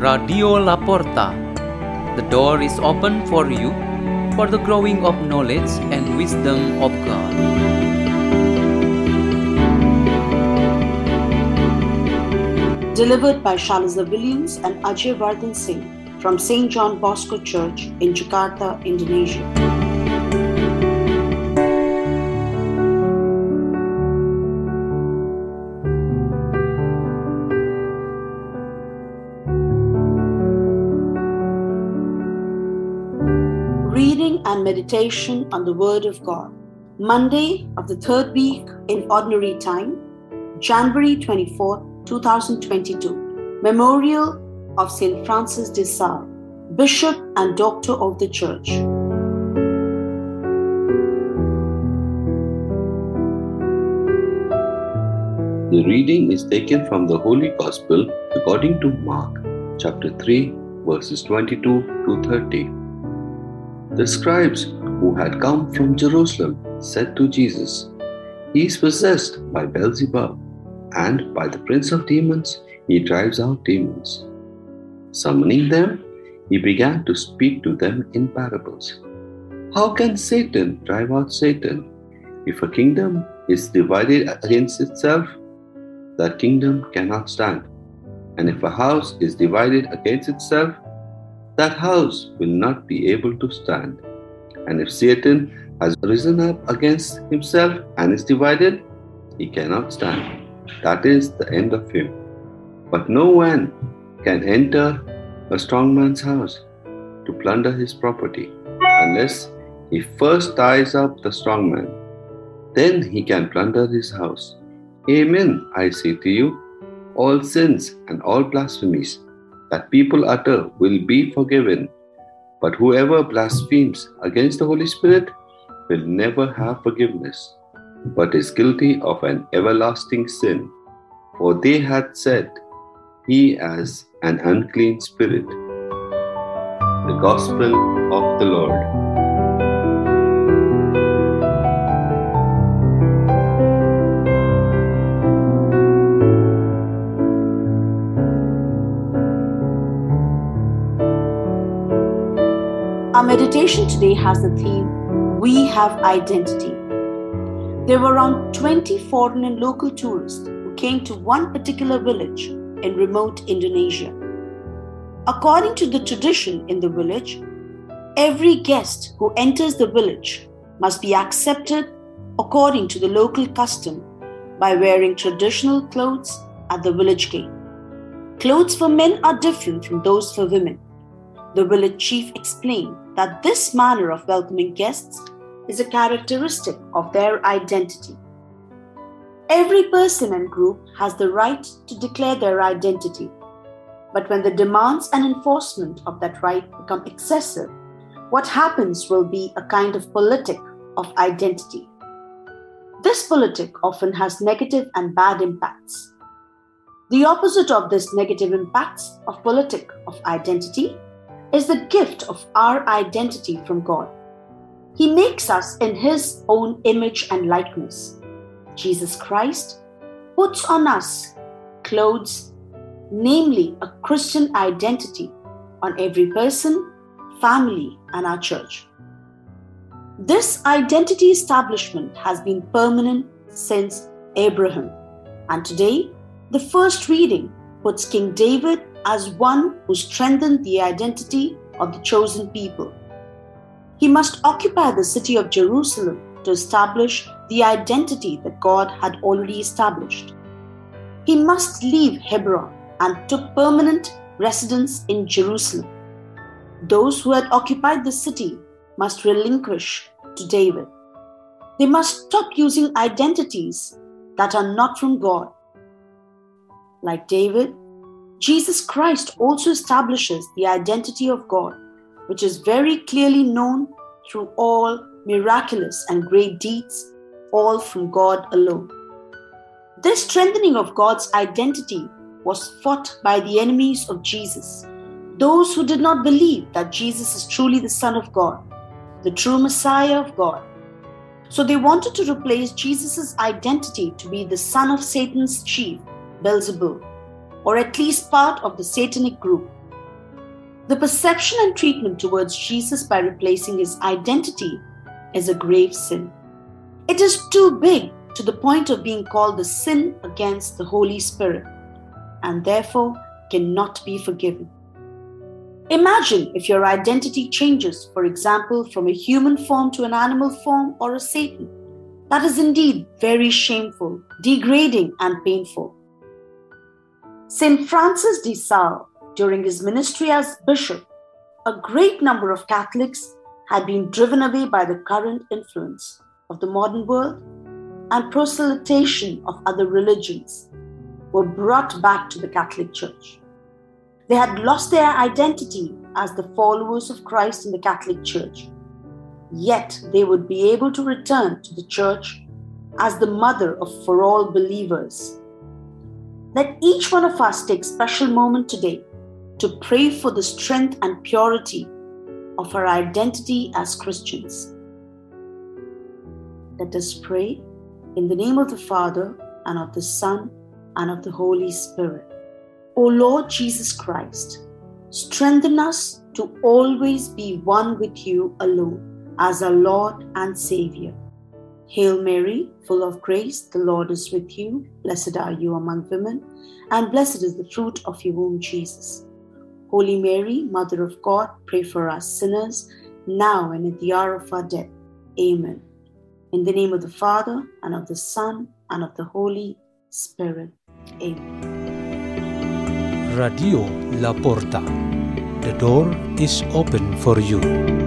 Radio La Porta. The door is open for you for the growing of knowledge and wisdom of God. Delivered by Shalaza Williams and Ajay Vardhan Singh from St. John Bosco Church in Jakarta, Indonesia. Reading and meditation on the Word of God. Monday of the third week in Ordinary Time, January 24, 2022. Memorial of St. Francis de Sales, Bishop and Doctor of the Church. The reading is taken from the Holy Gospel according to Mark, chapter 3, verses 22 to 30. The scribes who had come from Jerusalem said to Jesus, He is possessed by Beelzebub, and by the prince of demons he drives out demons. Summoning them, he began to speak to them in parables. How can Satan drive out Satan? If a kingdom is divided against itself, that kingdom cannot stand. And if a house is divided against itself, that house will not be able to stand. And if Satan has risen up against himself and is divided, he cannot stand. That is the end of him. But no one can enter a strong man's house to plunder his property unless he first ties up the strong man. Then he can plunder his house. Amen, I say to you, all sins and all blasphemies that people utter will be forgiven, but whoever blasphemes against the Holy Spirit will never have forgiveness, but is guilty of an everlasting sin. For they had said, He has an unclean spirit. The Gospel of the Lord. Our meditation today has the theme We Have Identity. There were around 20 foreign and local tourists who came to one particular village in remote Indonesia. According to the tradition in the village, every guest who enters the village must be accepted according to the local custom by wearing traditional clothes at the village gate. Clothes for men are different from those for women. The village chief explained that this manner of welcoming guests is a characteristic of their identity. Every person and group has the right to declare their identity, but when the demands and enforcement of that right become excessive, what happens will be a kind of politic of identity. This politic often has negative and bad impacts. The opposite of this negative impacts of politic of identity is the gift of our identity from God. He makes us in His own image and likeness. Jesus Christ puts on us clothes, namely a Christian identity, on every person, family, and our church. This identity establishment has been permanent since Abraham, and today the first reading puts King David as one who strengthened the identity of the chosen people. He must occupy the city of Jerusalem to establish the identity that God had already established. He must leave Hebron and took permanent residence in Jerusalem. Those who had occupied the city must relinquish to David. They must stop using identities that are not from God. Like David, Jesus Christ also establishes the identity of God, which is very clearly known through all miraculous and great deeds, all from God alone. This strengthening of God's identity was fought by the enemies of Jesus, those who did not believe that Jesus is truly the Son of God, the true Messiah of God. So they wanted to replace Jesus' identity to be the son of Satan's chief, Beelzebub or at least part of the satanic group, The perception and treatment towards Jesus by replacing his identity is a grave sin. It is too big to the point of being called the sin against the Holy Spirit and therefore cannot be forgiven. Imagine if your identity changes, for example, from a human form to an animal form or a Satan. That is indeed very shameful, degrading, and painful. St. Francis de Sales, during his ministry as bishop, a great number of Catholics had been driven away by the current influence of the modern world and proselytization of other religions were brought back to the Catholic Church. They had lost their identity as the followers of Christ in the Catholic Church, yet they would be able to return to the Church as the mother of for all believers. Let each one of us take special moment today to pray for the strength and purity of our identity as Christians. Let us pray in the name of the Father and of the Son and of the Holy Spirit. O Lord Jesus Christ, strengthen us to always be one with you alone as our Lord and Savior. Hail Mary, full of grace, the Lord is with you. Blessed are you among women, and blessed is the fruit of your womb, Jesus. Holy Mary, Mother of God, pray for us sinners, now and at the hour of our death. Amen. In the name of the Father, and of the Son, and of the Holy Spirit. Amen. Radio La Porta. The door is open for you.